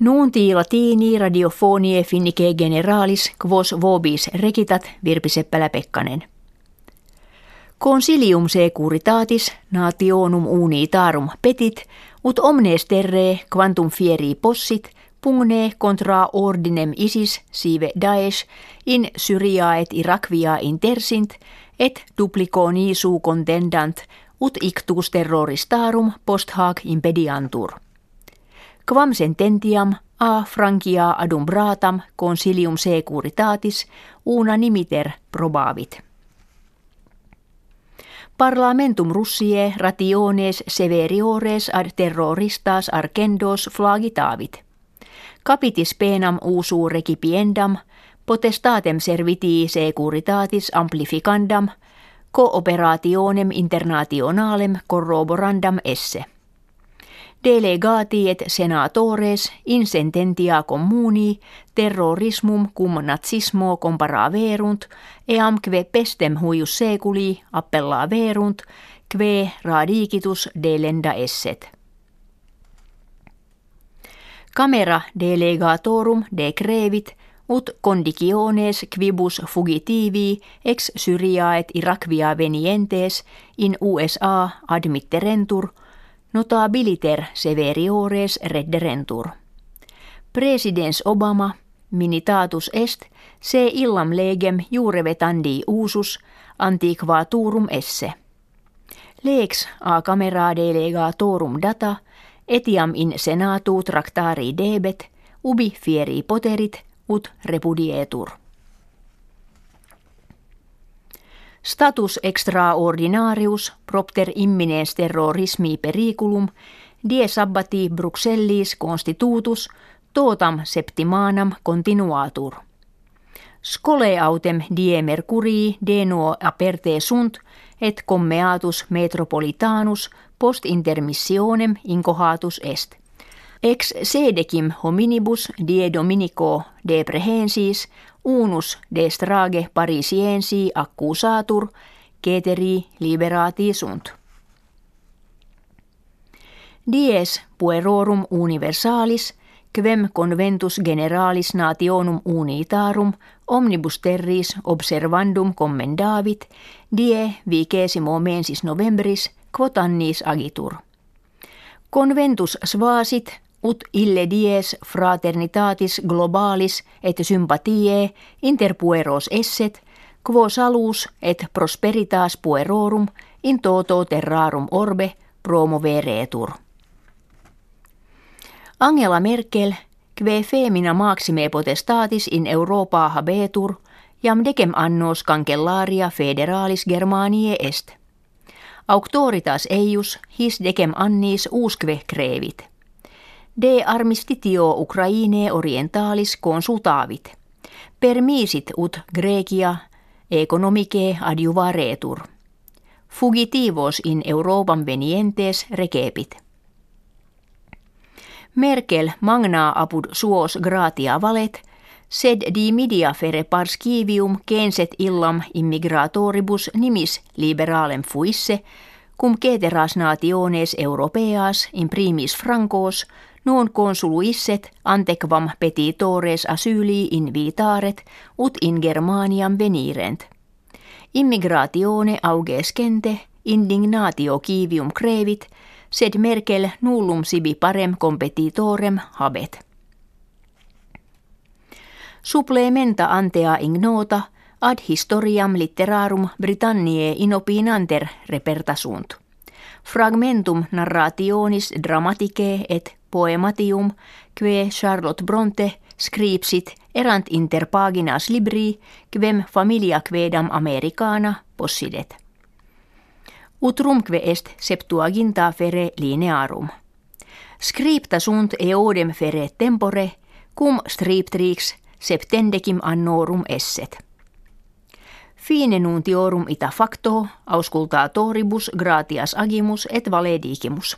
Nuunti latini radiofonie finnike generalis quos vobis rekitat Virpi Seppälä-Pekkanen. Consilium securitatis nationum unitarum petit ut omnes terre quantum fieri possit pugne contra ordinem isis sive Daesh in Syria et Irakvia intersint et duplico nisu contendant ut ictus terroristarum post hac impediantur. Quam sententiam a Frankia adumbratam consilium securitatis una nimiter probavit. Parlamentum Russie rationes severiores ad terroristas arkendos flagitavit. Capitis penam usu recipiendam potestatem servitii securitatis amplificandam cooperationem internationalem corroborandam esse delegati et senatores in sententia communi terrorismum cum nazismo comparaverunt eam kve pestem huius seculi appellaverunt kve radikitus delenda esset. Camera delegatorum decrevit ut condiciones quibus fugitivi ex Syria et Irakvia venientes in USA admitterentur – notabiliter severiores redderentur. Presidens Obama minitatus est se illam legem jurevetandi usus antiquaturum esse. Lex a camera delegatorum data etiam in senatu tractari debet ubi fieri poterit ut repudietur. Status extraordinarius propter imminens terrorismi periculum die sabbati Bruxellis constitutus totam septimanam continuatur. Skole autem die mercurii de nuo aperte sunt et commeatus metropolitanus post intermissionem incohatus est. Ex sedecim hominibus die dominico de prehensis unus de strage parisiensi accusatur keteri liberati sunt. Dies puerorum universalis quem conventus generalis nationum unitarum omnibus terris observandum commendavit die vicesimo mensis novembris quotannis agitur. Conventus svasit ut ille dies fraternitatis globalis et sympatiae inter pueros esset, quo salus et prosperitas puerorum in toto terrarum orbe promoveretur. Angela Merkel, kve femina maxime potestatis in Europa habetur, jam decem annos cancellaria federalis Germaniae est. Auctoritas eius his decem annis usque crevit – de armistitio Ukraine orientalis consultavit. Permisit ut Grecia economice adjuvaretur. Fugitivos in Euroopan venientes rekepit. Merkel magna apud suos gratia valet, sed di media fere parskivium kenset illam immigratoribus nimis liberalem fuisse, cum ceteras nationes europeas in primis francos non consuluisset antequam petitores asyli invitaret ut in Germaniam venirent. Immigratione augescente indignatio kivium crevit, sed Merkel nullum sibi parem competitorem habet. Supplementa antea ignota ad historiam litterarum Britanniae inopinanter repertasunt. Fragmentum narrationis dramaticae et poematium, que Charlotte Bronte scripsit erant inter paginas libri, quem familia quedam americana possidet. Utrumque est septuaginta fere linearum. Scripta sunt eodem fere tempore, cum striptrix septendecim annorum esset. Fine nuntiorum ita facto, auscultatoribus gratias agimus et valedigimus.